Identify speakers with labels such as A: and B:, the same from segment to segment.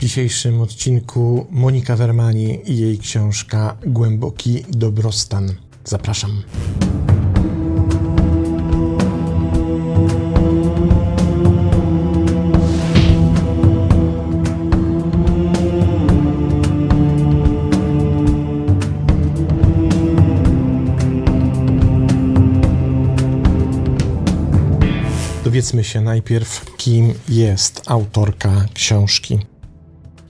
A: W dzisiejszym odcinku Monika Wermani i jej książka Głęboki dobrostan. Zapraszam. Dowiedzmy się najpierw, kim jest autorka książki.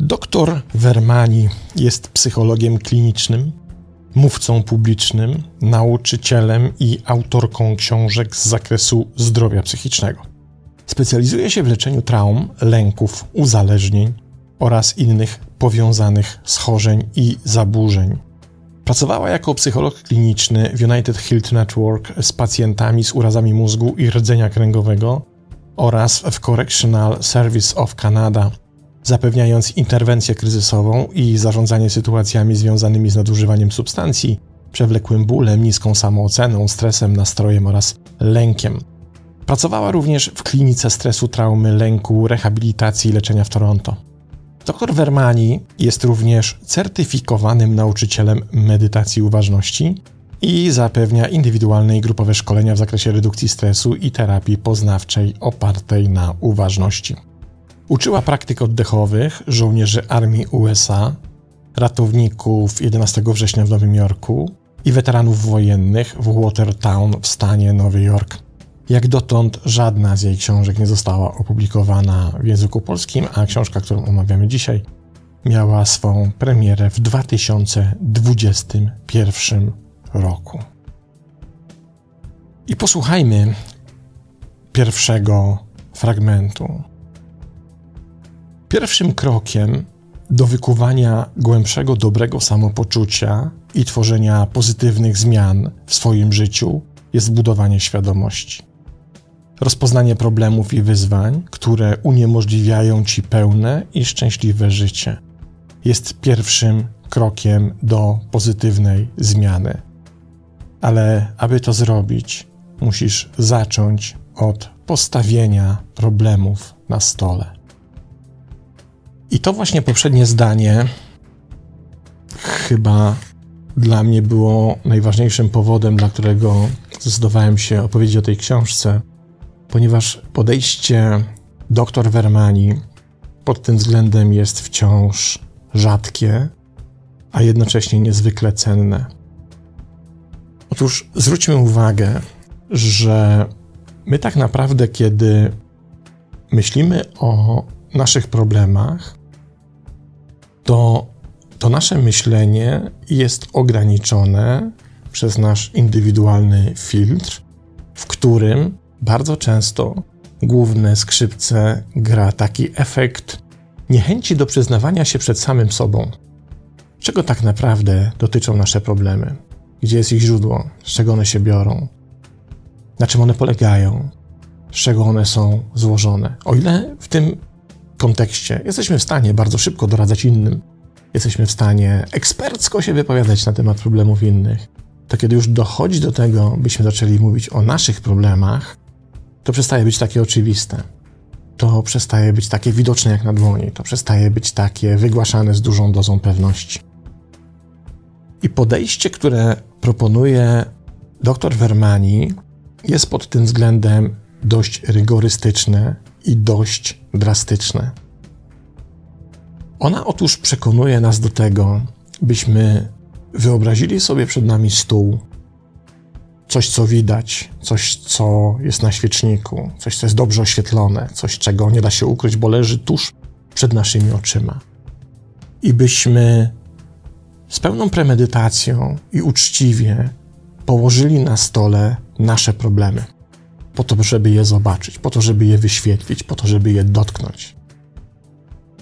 A: Doktor Vermani jest psychologiem klinicznym, mówcą publicznym, nauczycielem i autorką książek z zakresu zdrowia psychicznego. Specjalizuje się w leczeniu traum, lęków, uzależnień oraz innych powiązanych schorzeń i zaburzeń. Pracowała jako psycholog kliniczny w United Health Network z pacjentami z urazami mózgu i rdzenia kręgowego oraz w Correctional Service of Canada, zapewniając interwencję kryzysową i zarządzanie sytuacjami związanymi z nadużywaniem substancji, przewlekłym bólem, niską samooceną, stresem, nastrojem oraz lękiem. Pracowała również w klinice stresu, traumy, lęku, rehabilitacji i leczenia w Toronto. Dr Vermani jest również certyfikowanym nauczycielem medytacji uważności i zapewnia indywidualne i grupowe szkolenia w zakresie redukcji stresu i terapii poznawczej opartej na uważności. Uczyła praktyk oddechowych żołnierzy armii USA, ratowników 11 września w Nowym Jorku i weteranów wojennych w Watertown w stanie Nowy Jork. Jak dotąd żadna z jej książek nie została opublikowana w języku polskim, a książka, którą omawiamy dzisiaj, miała swą premierę w 2021 roku. I posłuchajmy pierwszego fragmentu. Pierwszym krokiem do wykuwania głębszego dobrego samopoczucia i tworzenia pozytywnych zmian w swoim życiu jest budowanie świadomości. Rozpoznanie problemów i wyzwań, które uniemożliwiają ci pełne i szczęśliwe życie, jest pierwszym krokiem do pozytywnej zmiany. Ale aby to zrobić, musisz zacząć od postawienia problemów na stole. I to właśnie poprzednie zdanie chyba dla mnie było najważniejszym powodem, dla którego zdecydowałem się opowiedzieć o tej książce, ponieważ podejście dr Vermani pod tym względem jest wciąż rzadkie, a jednocześnie niezwykle cenne. Otóż zwróćmy uwagę, że my tak naprawdę, kiedy myślimy o naszych problemach, to, to nasze myślenie jest ograniczone przez nasz indywidualny filtr, w którym bardzo często główne skrzypce gra taki efekt niechęci do przyznawania się przed samym sobą. Czego tak naprawdę dotyczą nasze problemy? Gdzie jest ich źródło? Z czego one się biorą? Na czym one polegają? Z czego one są złożone? O ile w tym kontekście. Jesteśmy w stanie bardzo szybko doradzać innym, jesteśmy w stanie ekspercko się wypowiadać na temat problemów innych, to kiedy już dochodzi do tego, byśmy zaczęli mówić o naszych problemach, to przestaje być takie oczywiste. To przestaje być takie widoczne jak na dłoni, to przestaje być takie wygłaszane z dużą dozą pewności. I podejście, które proponuje dr Vermani, jest pod tym względem dość rygorystyczne i dość drastyczne. Ona otóż przekonuje nas do tego, byśmy wyobrazili sobie przed nami stół, coś co widać, coś co jest na świeczniku, coś co jest dobrze oświetlone, coś czego nie da się ukryć, bo leży tuż przed naszymi oczyma. I byśmy z pełną premedytacją i uczciwie położyli na stole nasze problemy po to, żeby je zobaczyć, po to, żeby je wyświetlić, po to, żeby je dotknąć.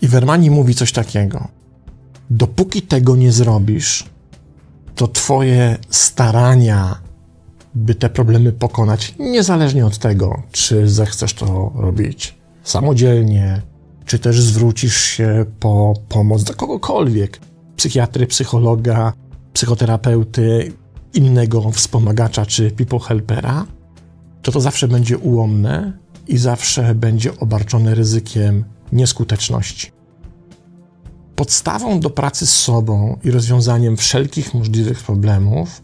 A: I Vermani mówi coś takiego: Dopóki tego nie zrobisz, to Twoje starania, by te problemy pokonać, niezależnie od tego, czy zechcesz to robić samodzielnie, czy też zwrócisz się po pomoc do kogokolwiek psychiatry, psychologa, psychoterapeuty, innego wspomagacza czy people helpera to to zawsze będzie ułomne i zawsze będzie obarczone ryzykiem nieskuteczności. Podstawą do pracy z sobą i rozwiązaniem wszelkich możliwych problemów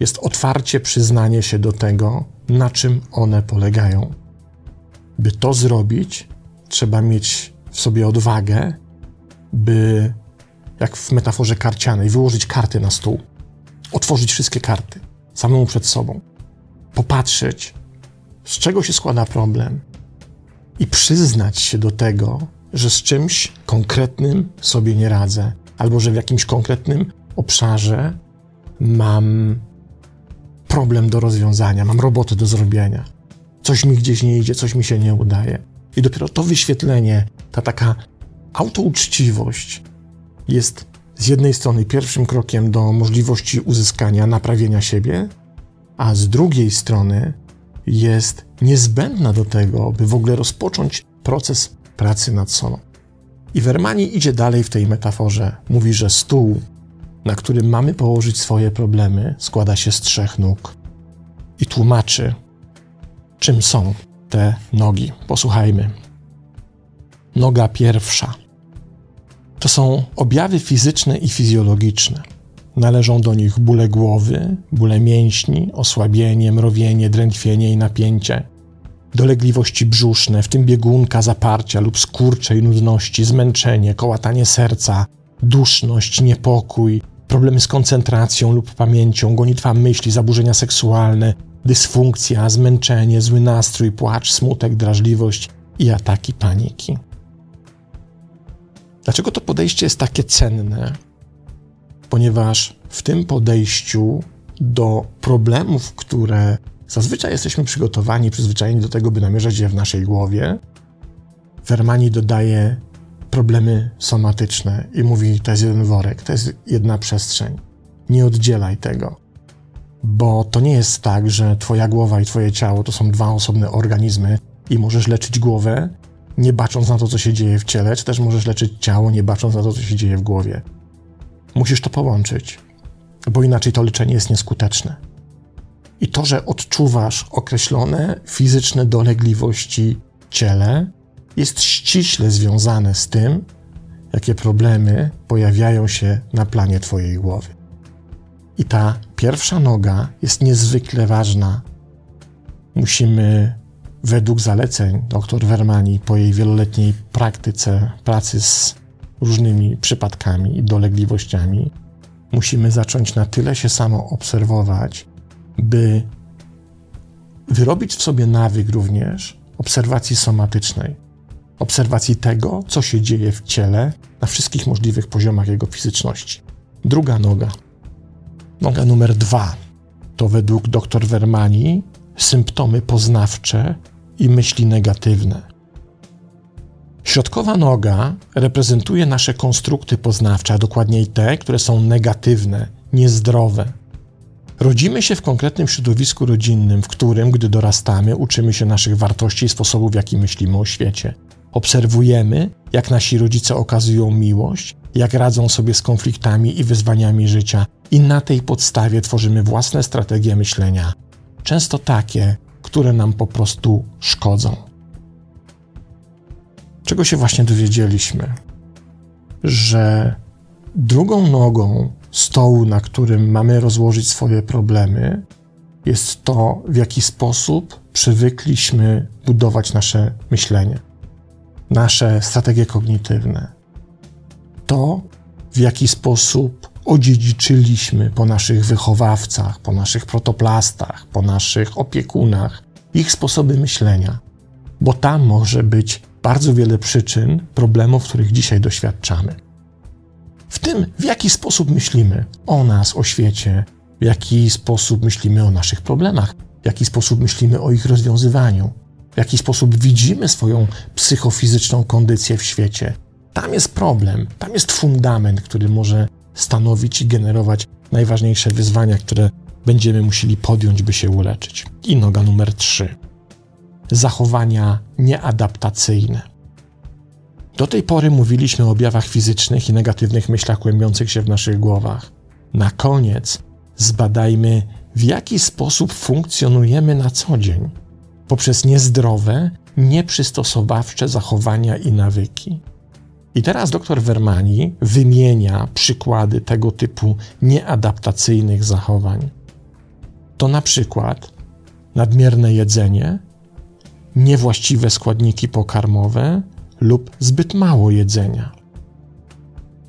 A: jest otwarcie przyznanie się do tego, na czym one polegają. By to zrobić, trzeba mieć w sobie odwagę, by, jak w metaforze karcianej, wyłożyć karty na stół, otworzyć wszystkie karty samemu przed sobą, popatrzeć, z czego się składa problem i przyznać się do tego, że z czymś konkretnym sobie nie radzę, albo że w jakimś konkretnym obszarze mam problem do rozwiązania, mam robotę do zrobienia. Coś mi gdzieś nie idzie, coś mi się nie udaje. I dopiero to wyświetlenie, ta taka autouczciwość jest z jednej strony pierwszym krokiem do możliwości uzyskania naprawienia siebie, a z drugiej strony jest niezbędna do tego, by w ogóle rozpocząć proces pracy nad sobą. I Wermani idzie dalej w tej metaforze. Mówi, że stół, na którym mamy położyć swoje problemy, składa się z trzech nóg. I tłumaczy, czym są te nogi. Posłuchajmy. Noga pierwsza. To są objawy fizyczne i fizjologiczne. Należą do nich bóle głowy, bóle mięśni, osłabienie, mrowienie, drętwienie i napięcie, dolegliwości brzuszne, w tym biegunka, zaparcia lub skurcze i nudności, zmęczenie, kołatanie serca, duszność, niepokój, problemy z koncentracją lub pamięcią, gonitwa myśli, zaburzenia seksualne, dysfunkcja, zmęczenie, zły nastrój, płacz, smutek, drażliwość i ataki paniki. Dlaczego to podejście jest takie cenne? Ponieważ w tym podejściu do problemów, które zazwyczaj jesteśmy przygotowani, przyzwyczajeni do tego, by namierzać je w naszej głowie, Vermani dodaje problemy somatyczne i mówi: To jest jeden worek, to jest jedna przestrzeń. Nie oddzielaj tego. Bo to nie jest tak, że Twoja głowa i Twoje ciało to są dwa osobne organizmy i możesz leczyć głowę, nie bacząc na to, co się dzieje w ciele, czy też możesz leczyć ciało, nie bacząc na to, co się dzieje w głowie. Musisz to połączyć, bo inaczej to leczenie jest nieskuteczne. I to, że odczuwasz określone fizyczne dolegliwości ciele, jest ściśle związane z tym, jakie problemy pojawiają się na planie Twojej głowy. I ta pierwsza noga jest niezwykle ważna. Musimy, według zaleceń dr Vermani, po jej wieloletniej praktyce pracy z różnymi przypadkami i dolegliwościami, musimy zacząć na tyle się samo obserwować, by wyrobić w sobie nawyk również obserwacji somatycznej, obserwacji tego, co się dzieje w ciele na wszystkich możliwych poziomach jego fizyczności. Druga noga. Noga numer dwa to według dr Vermani symptomy poznawcze i myśli negatywne. Środkowa noga reprezentuje nasze konstrukty poznawcze, a dokładniej te, które są negatywne, niezdrowe. Rodzimy się w konkretnym środowisku rodzinnym, w którym, gdy dorastamy, uczymy się naszych wartości i sposobów, w jaki myślimy o świecie. Obserwujemy, jak nasi rodzice okazują miłość, jak radzą sobie z konfliktami i wyzwaniami życia, i na tej podstawie tworzymy własne strategie myślenia, często takie, które nam po prostu szkodzą. Czego się właśnie dowiedzieliśmy? Że drugą nogą stołu, na którym mamy rozłożyć swoje problemy, jest to, w jaki sposób przywykliśmy budować nasze myślenie nasze strategie kognitywne. To, w jaki sposób odziedziczyliśmy po naszych wychowawcach, po naszych protoplastach, po naszych opiekunach ich sposoby myślenia, bo tam może być bardzo wiele przyczyn problemów, których dzisiaj doświadczamy. W tym, w jaki sposób myślimy o nas, o świecie, w jaki sposób myślimy o naszych problemach, w jaki sposób myślimy o ich rozwiązywaniu, w jaki sposób widzimy swoją psychofizyczną kondycję w świecie. Tam jest problem, tam jest fundament, który może stanowić i generować najważniejsze wyzwania, które będziemy musieli podjąć, by się uleczyć. I noga numer trzy. Zachowania nieadaptacyjne. Do tej pory mówiliśmy o objawach fizycznych i negatywnych myślach kłębiących się w naszych głowach. Na koniec zbadajmy, w jaki sposób funkcjonujemy na co dzień poprzez niezdrowe, nieprzystosowawcze zachowania i nawyki. I teraz dr Vermani wymienia przykłady tego typu nieadaptacyjnych zachowań. To na przykład nadmierne jedzenie, niewłaściwe składniki pokarmowe lub zbyt mało jedzenia.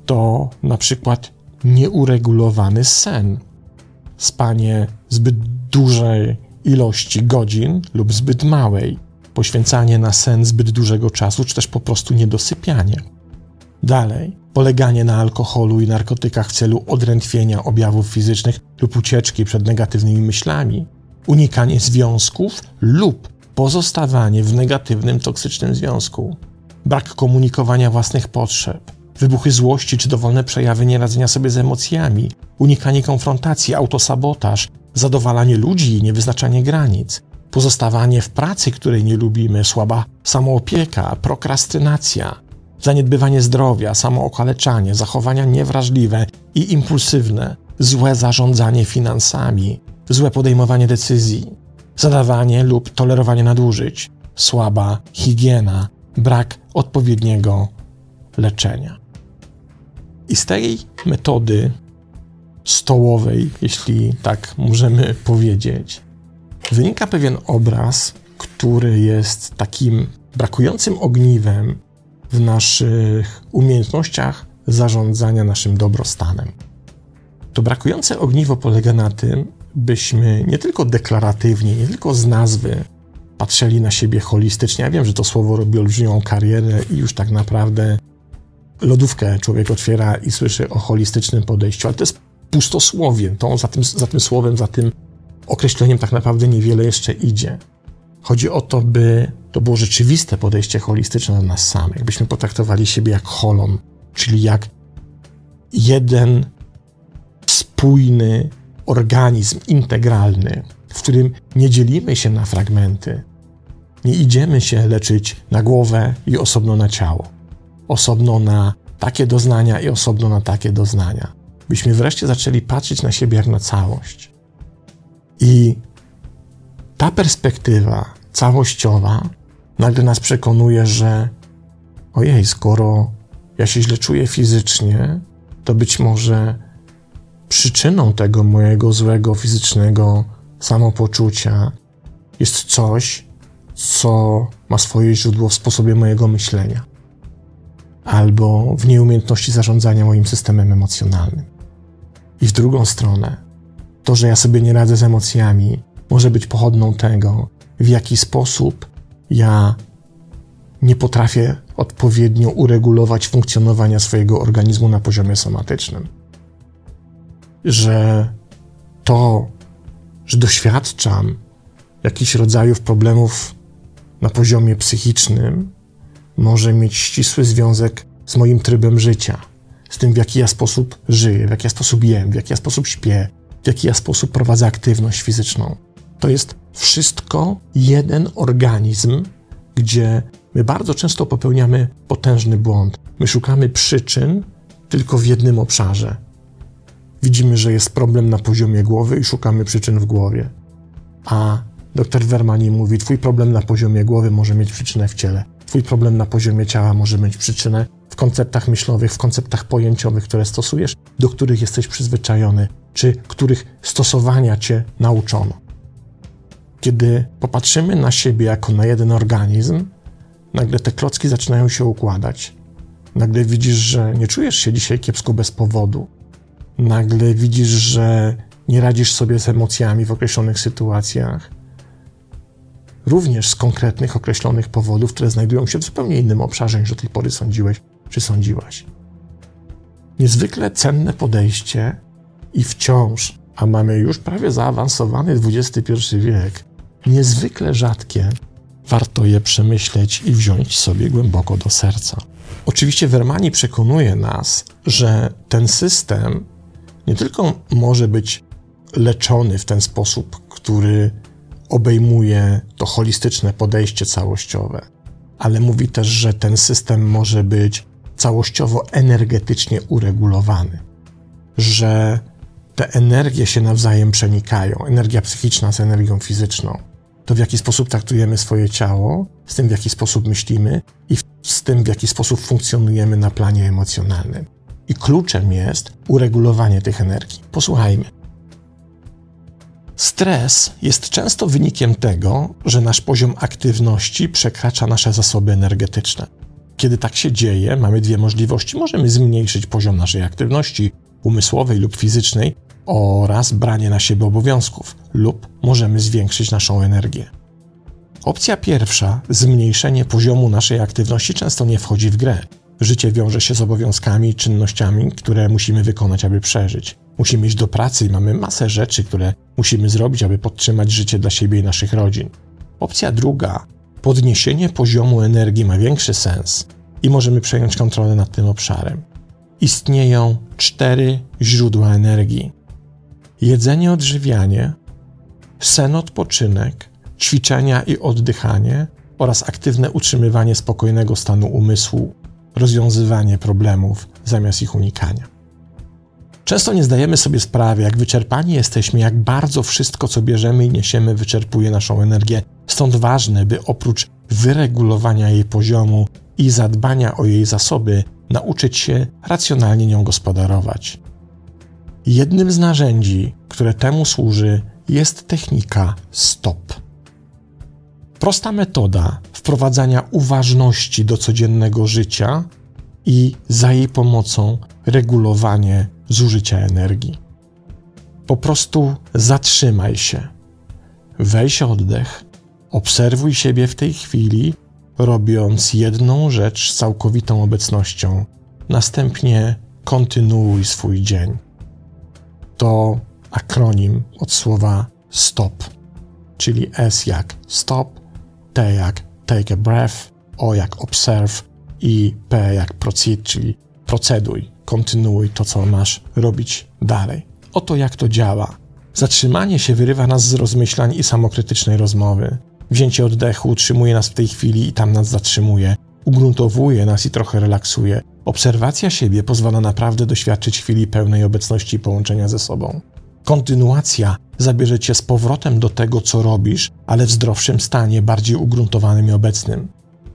A: To na przykład nieuregulowany sen, spanie zbyt dużej ilości godzin lub zbyt małej, poświęcanie na sen zbyt dużego czasu, czy też po prostu niedosypianie. Dalej, poleganie na alkoholu i narkotykach w celu odrętwienia objawów fizycznych lub ucieczki przed negatywnymi myślami, unikanie związków lub pozostawanie w negatywnym, toksycznym związku, brak komunikowania własnych potrzeb, wybuchy złości czy dowolne przejawy nieradzenia sobie z emocjami, unikanie konfrontacji, autosabotaż, zadowalanie ludzi i niewyznaczanie granic, pozostawanie w pracy, której nie lubimy, słaba samoopieka, prokrastynacja, zaniedbywanie zdrowia, samookaleczanie, zachowania niewrażliwe i impulsywne, złe zarządzanie finansami, złe podejmowanie decyzji, zadawanie lub tolerowanie nadużyć, słaba higiena, brak odpowiedniego leczenia. I z tej metody stołowej, jeśli tak możemy powiedzieć, wynika pewien obraz, który jest takim brakującym ogniwem w naszych umiejętnościach zarządzania naszym dobrostanem. To brakujące ogniwo polega na tym, byśmy nie tylko deklaratywnie, nie tylko z nazwy patrzyli na siebie holistycznie. Ja wiem, że to słowo robi olbrzymią karierę i już tak naprawdę lodówkę człowiek otwiera i słyszy o holistycznym podejściu, ale to jest pustosłowie. To za tym, za tym słowem, za tym określeniem tak naprawdę niewiele jeszcze idzie. Chodzi o to, by to było rzeczywiste podejście holistyczne do nas samych, byśmy potraktowali siebie jak holon, czyli jak jeden spójny organizm integralny, w którym nie dzielimy się na fragmenty, nie idziemy się leczyć na głowę i osobno na ciało, osobno na takie doznania i osobno na takie doznania. Byśmy wreszcie zaczęli patrzeć na siebie jak na całość. I ta perspektywa całościowa nagle nas przekonuje, że ojej, skoro ja się źle czuję fizycznie, to być może przyczyną tego mojego złego fizycznego samopoczucia jest coś, co ma swoje źródło w sposobie mojego myślenia albo w nieumiejętności zarządzania moim systemem emocjonalnym. I w drugą stronę, to, że ja sobie nie radzę z emocjami, może być pochodną tego, w jaki sposób ja nie potrafię odpowiednio uregulować funkcjonowania swojego organizmu na poziomie somatycznym. Że to, że doświadczam jakichś rodzajów problemów na poziomie psychicznym, może mieć ścisły związek z moim trybem życia, z tym, w jaki ja sposób żyję, w jaki ja sposób jem, w jaki ja sposób śpię, w jaki ja sposób prowadzę aktywność fizyczną. To jest wszystko jeden organizm, gdzie my bardzo często popełniamy potężny błąd. My szukamy przyczyn tylko w jednym obszarze. Widzimy, że jest problem na poziomie głowy i szukamy przyczyn w głowie. A dr Vermani mówi: Twój problem na poziomie głowy może mieć przyczynę w ciele. Twój problem na poziomie ciała może mieć przyczynę w konceptach myślowych, w konceptach pojęciowych, które stosujesz, do których jesteś przyzwyczajony, czy których stosowania cię nauczono. Kiedy popatrzymy na siebie jako na jeden organizm, nagle te klocki zaczynają się układać. Nagle widzisz, że nie czujesz się dzisiaj kiepsko bez powodu. Nagle widzisz, że nie radzisz sobie z emocjami w określonych sytuacjach. Również z konkretnych, określonych powodów, które znajdują się w zupełnie innym obszarze niż do tej pory sądziłeś czy sądziłaś. Niezwykle cenne podejście i wciąż, a mamy już prawie zaawansowany XXI wiek, niezwykle rzadkie, warto je przemyśleć i wziąć sobie głęboko do serca. Oczywiście Vermani przekonuje nas, że ten system nie tylko może być leczony w ten sposób, który obejmuje to holistyczne podejście całościowe, ale mówi też, że ten system może być całościowo energetycznie uregulowany, że te energie się nawzajem przenikają, energia psychiczna z energią fizyczną, to w jaki sposób traktujemy swoje ciało, z tym w jaki sposób myślimy i z tym w jaki sposób funkcjonujemy na planie emocjonalnym. I kluczem jest uregulowanie tych energii. Posłuchajmy. Stres jest często wynikiem tego, że nasz poziom aktywności przekracza nasze zasoby energetyczne. Kiedy tak się dzieje, mamy dwie możliwości. Możemy zmniejszyć poziom naszej aktywności umysłowej lub fizycznej oraz branie na siebie obowiązków, lub możemy zwiększyć naszą energię. Opcja pierwsza, zmniejszenie poziomu naszej aktywności, często nie wchodzi w grę. Życie wiąże się z obowiązkami czynnościami, które musimy wykonać, aby przeżyć. Musimy iść do pracy i mamy masę rzeczy, które musimy zrobić, aby podtrzymać życie dla siebie i naszych rodzin. Opcja druga, podniesienie poziomu energii ma większy sens i możemy przejąć kontrolę nad tym obszarem. Istnieją cztery źródła energii: jedzenie, odżywianie, sen, odpoczynek, ćwiczenia i oddychanie oraz aktywne utrzymywanie spokojnego stanu umysłu, rozwiązywanie problemów zamiast ich unikania. Często nie zdajemy sobie sprawy, jak wyczerpani jesteśmy, jak bardzo wszystko, co bierzemy i niesiemy, wyczerpuje naszą energię. Stąd ważne, by oprócz wyregulowania jej poziomu i zadbania o jej zasoby, nauczyć się racjonalnie nią gospodarować. Jednym z narzędzi, które temu służy, jest technika STOP. Prosta metoda wprowadzania uważności do codziennego życia i za jej pomocą regulowanie zużycia energii. Po prostu zatrzymaj się, weź oddech, obserwuj siebie w tej chwili, robiąc jedną rzecz z całkowitą obecnością, następnie kontynuuj swój dzień. To akronim od słowa STOP, czyli S jak stop, T jak take a breath, O jak observe i P jak proceed, czyli proceduj, kontynuuj to, co masz robić dalej. Oto jak to działa. Zatrzymanie się wyrywa nas z rozmyślań i samokrytycznej rozmowy. Wzięcie oddechu utrzymuje nas w tej chwili i tam nas zatrzymuje. Ugruntowuje nas i trochę relaksuje. Obserwacja siebie pozwala naprawdę doświadczyć chwili pełnej obecności i połączenia ze sobą. Kontynuacja zabierze cię z powrotem do tego, co robisz, ale w zdrowszym stanie, bardziej ugruntowanym i obecnym.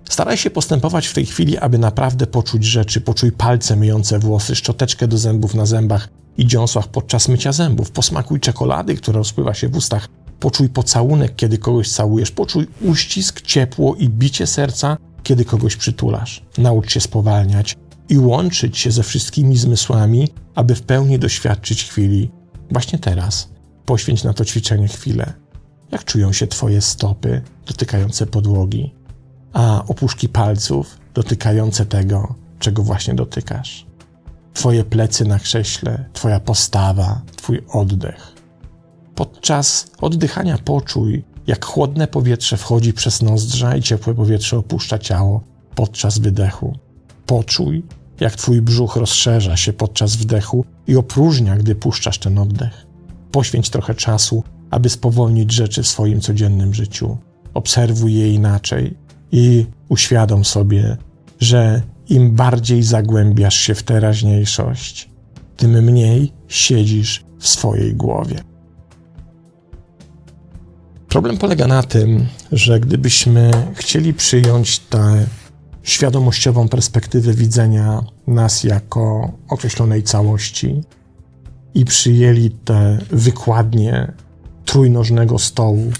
A: Staraj się postępować w tej chwili, aby naprawdę poczuć rzeczy. Poczuj palce myjące włosy, szczoteczkę do zębów na zębach i dziąsłach podczas mycia zębów. Posmakuj czekolady, która rozpływa się w ustach. Poczuj pocałunek, kiedy kogoś całujesz. Poczuj uścisk, ciepło i bicie serca, kiedy kogoś przytulasz. Naucz się spowalniać i łączyć się ze wszystkimi zmysłami, aby w pełni doświadczyć chwili. Właśnie teraz poświęć na to ćwiczenie chwilę. Jak czują się Twoje stopy dotykające podłogi? a opuszki palców dotykające tego, czego właśnie dotykasz. Twoje plecy na krześle, Twoja postawa, Twój oddech. Podczas oddychania poczuj, jak chłodne powietrze wchodzi przez nozdrza i ciepłe powietrze opuszcza ciało podczas wydechu. Poczuj, jak Twój brzuch rozszerza się podczas wdechu i opróżnia, gdy puszczasz ten oddech. Poświęć trochę czasu, aby spowolnić rzeczy w swoim codziennym życiu. Obserwuj je inaczej i uświadom sobie, że im bardziej zagłębiasz się w teraźniejszość, tym mniej siedzisz w swojej głowie. Problem polega na tym, że gdybyśmy chcieli przyjąć tę świadomościową perspektywę widzenia nas jako określonej całości i przyjęli te wykładnie trójnożnego stołu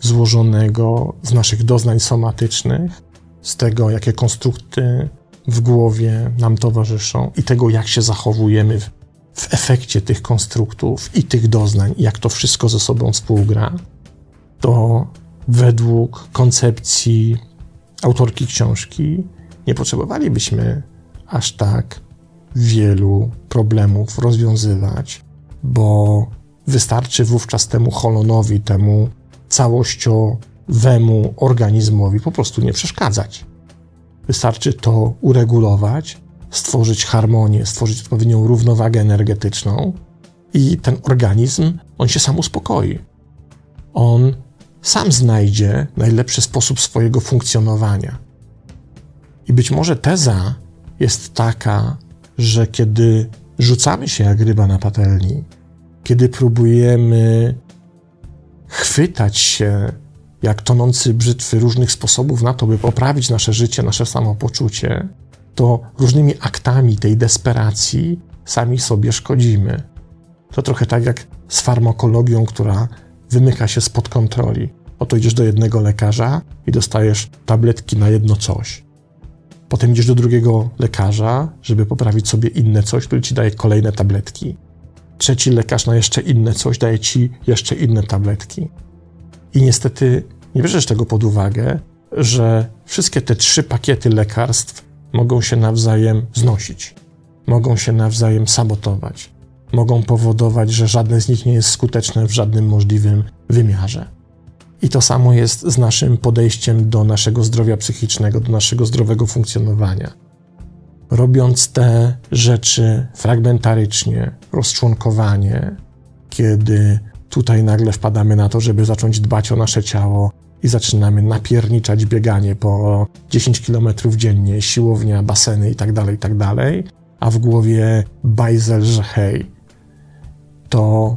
A: złożonego z naszych doznań somatycznych, z tego, jakie konstrukty w głowie nam towarzyszą i tego, jak się zachowujemy w, w efekcie tych konstruktów i tych doznań, jak to wszystko ze sobą współgra, to według koncepcji autorki książki nie potrzebowalibyśmy aż tak wielu problemów rozwiązywać, bo wystarczy wówczas temu holonowi, temu całościowemu organizmowi po prostu nie przeszkadzać. Wystarczy to uregulować, stworzyć harmonię, stworzyć odpowiednią równowagę energetyczną i ten organizm, on się sam uspokoi. On sam znajdzie najlepszy sposób swojego funkcjonowania. I być może teza jest taka, że kiedy rzucamy się jak ryba na patelni, kiedy próbujemy chwytać się jak tonący brzytwy różnych sposobów na to, by poprawić nasze życie, nasze samopoczucie, to różnymi aktami tej desperacji sami sobie szkodzimy. To trochę tak jak z farmakologią, która wymyka się spod kontroli. Oto idziesz do jednego lekarza i dostajesz tabletki na jedno coś. Potem idziesz do drugiego lekarza, żeby poprawić sobie inne coś, który ci daje kolejne tabletki. Trzeci lekarz na jeszcze inne coś daje ci jeszcze inne tabletki. I niestety nie bierzesz tego pod uwagę, że wszystkie te trzy pakiety lekarstw mogą się nawzajem znosić, mogą się nawzajem sabotować, mogą powodować, że żadne z nich nie jest skuteczne w żadnym możliwym wymiarze. I to samo jest z naszym podejściem do naszego zdrowia psychicznego, do naszego zdrowego funkcjonowania. Robiąc te rzeczy fragmentarycznie, rozczłonkowanie, kiedy tutaj nagle wpadamy na to, żeby zacząć dbać o nasze ciało i zaczynamy napierniczać bieganie po 10 km dziennie, siłownia, baseny itd., tak itd., tak a w głowie bajzel, że hej, to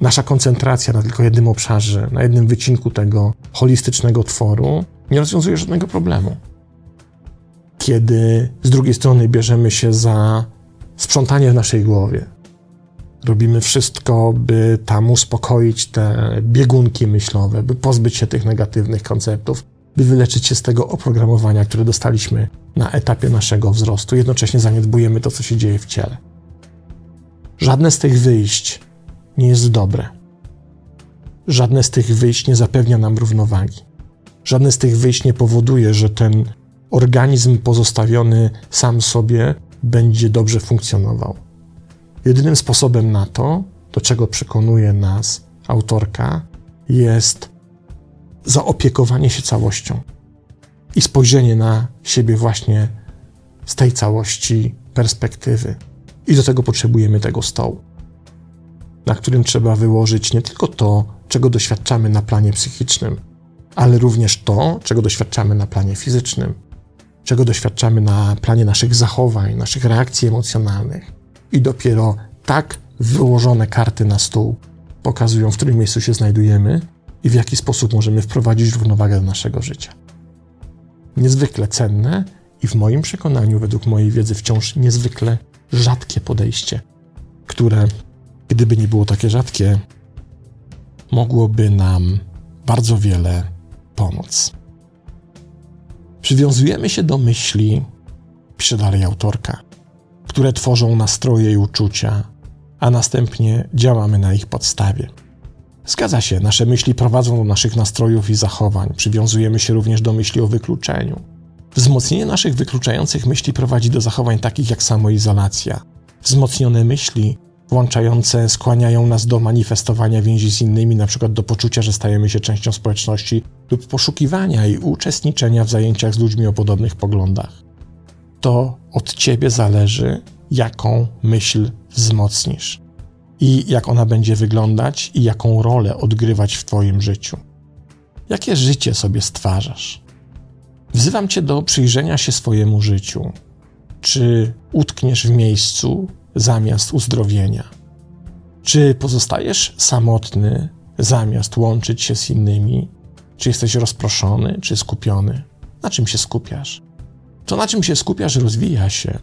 A: nasza koncentracja na tylko jednym obszarze, na jednym wycinku tego holistycznego tworu nie rozwiązuje żadnego problemu. Kiedy z drugiej strony bierzemy się za sprzątanie w naszej głowie, robimy wszystko, by tam uspokoić te biegunki myślowe, by pozbyć się tych negatywnych konceptów, by wyleczyć się z tego oprogramowania, które dostaliśmy na etapie naszego wzrostu. Jednocześnie zaniedbujemy to, co się dzieje w ciele. Żadne z tych wyjść nie jest dobre. Żadne z tych wyjść nie zapewnia nam równowagi. Żadne z tych wyjść nie powoduje, że ten organizm pozostawiony sam sobie będzie dobrze funkcjonował. Jedynym sposobem na to, do czego przekonuje nas autorka, jest zaopiekowanie się całością i spojrzenie na siebie właśnie z tej całości perspektywy. I do tego potrzebujemy tego stołu na którym trzeba wyłożyć nie tylko to, czego doświadczamy na planie psychicznym, ale również to, czego doświadczamy na planie fizycznym, czego doświadczamy na planie naszych zachowań, naszych reakcji emocjonalnych. I dopiero tak wyłożone karty na stół pokazują, w którym miejscu się znajdujemy i w jaki sposób możemy wprowadzić równowagę do naszego życia. Niezwykle cenne i w moim przekonaniu, według mojej wiedzy, wciąż niezwykle rzadkie podejście, które gdyby nie było takie rzadkie, mogłoby nam bardzo wiele pomóc. Przywiązujemy się do myśli, pisze dalej autorka, które tworzą nastroje i uczucia, a następnie działamy na ich podstawie. Zgadza się, nasze myśli prowadzą do naszych nastrojów i zachowań. Przywiązujemy się również do myśli o wykluczeniu. Wzmocnienie naszych wykluczających myśli prowadzi do zachowań takich jak samoizolacja. Wzmocnione myśli włączające skłaniają nas do manifestowania więzi z innymi, przykład do poczucia, że stajemy się częścią społeczności lub poszukiwania i uczestniczenia w zajęciach z ludźmi o podobnych poglądach. To od ciebie zależy, jaką myśl wzmocnisz i jak ona będzie wyglądać i jaką rolę odgrywać w Twoim życiu. Jakie życie sobie stwarzasz? Wzywam Cię do przyjrzenia się swojemu życiu. Czy utkniesz w miejscu, zamiast uzdrowienia? Czy pozostajesz samotny zamiast łączyć się z innymi? Czy jesteś rozproszony, czy skupiony? Na czym się skupiasz? To, na czym się skupiasz, rozwija się.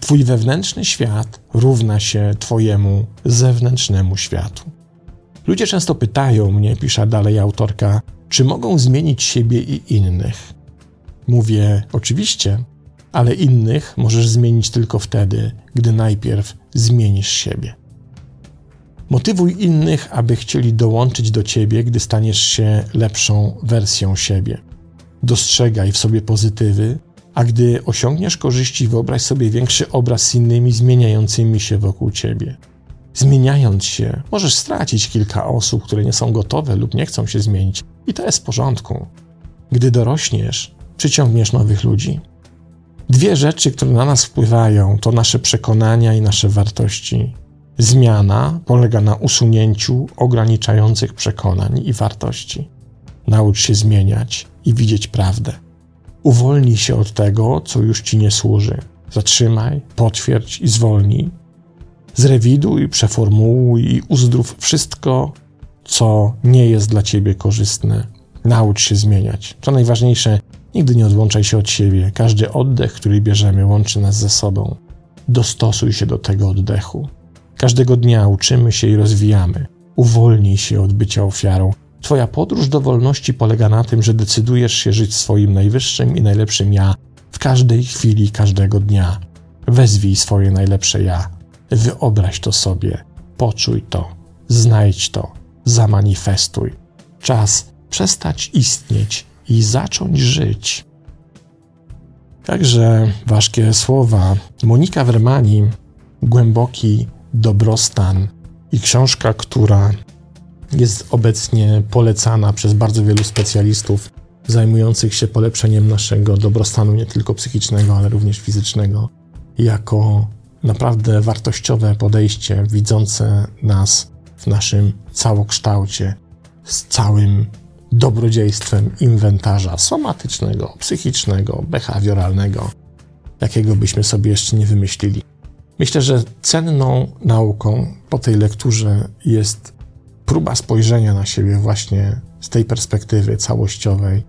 A: Twój wewnętrzny świat równa się Twojemu zewnętrznemu światu. Ludzie często pytają mnie, pisze dalej autorka, czy mogą zmienić siebie i innych. Mówię, oczywiście, ale innych możesz zmienić tylko wtedy, gdy najpierw zmienisz siebie. Motywuj innych, aby chcieli dołączyć do ciebie, gdy staniesz się lepszą wersją siebie. Dostrzegaj w sobie pozytywy, a gdy osiągniesz korzyści, wyobraź sobie większy obraz z innymi zmieniającymi się wokół ciebie. Zmieniając się, możesz stracić kilka osób, które nie są gotowe lub nie chcą się zmienić, i to jest w porządku. Gdy dorośniesz, przyciągniesz nowych ludzi. Dwie rzeczy, które na nas wpływają, to nasze przekonania i nasze wartości. Zmiana polega na usunięciu ograniczających przekonań i wartości. Naucz się zmieniać i widzieć prawdę. Uwolnij się od tego, co już ci nie służy. Zatrzymaj, potwierdź i zwolnij. Zrewiduj, przeformułuj i uzdrów wszystko, co nie jest dla ciebie korzystne. Naucz się zmieniać. Co najważniejsze, nigdy nie odłączaj się od siebie. Każdy oddech, który bierzemy, łączy nas ze sobą. Dostosuj się do tego oddechu. Każdego dnia uczymy się i rozwijamy. Uwolnij się od bycia ofiarą. Twoja podróż do wolności polega na tym, że decydujesz się żyć swoim najwyższym i najlepszym ja w każdej chwili każdego dnia. Wezwij swoje najlepsze ja. Wyobraź to sobie, poczuj to, znajdź to, zamanifestuj. Czas przestać istnieć i zacząć żyć. Także ważkie słowa. Monika Wermani, głęboki dobrostan i książka, która jest obecnie polecana przez bardzo wielu specjalistów zajmujących się polepszeniem naszego dobrostanu, nie tylko psychicznego, ale również fizycznego, jako naprawdę wartościowe podejście widzące nas w naszym całokształcie, z całym dobrodziejstwem inwentarza somatycznego, psychicznego, behawioralnego, jakiego byśmy sobie jeszcze nie wymyślili. Myślę, że cenną nauką po tej lekturze jest próba spojrzenia na siebie właśnie z tej perspektywy całościowej,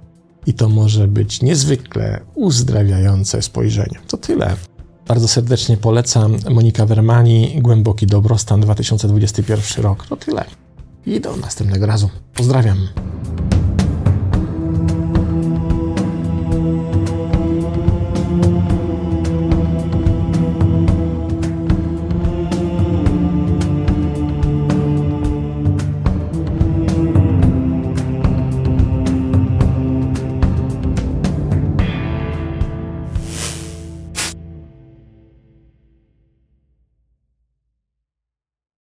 A: i to może być niezwykle uzdrawiające spojrzenie. To tyle. Bardzo serdecznie polecam Monika Wermani, Głęboki Dobrostan 2021 rok. To tyle. I do następnego razu. Pozdrawiam.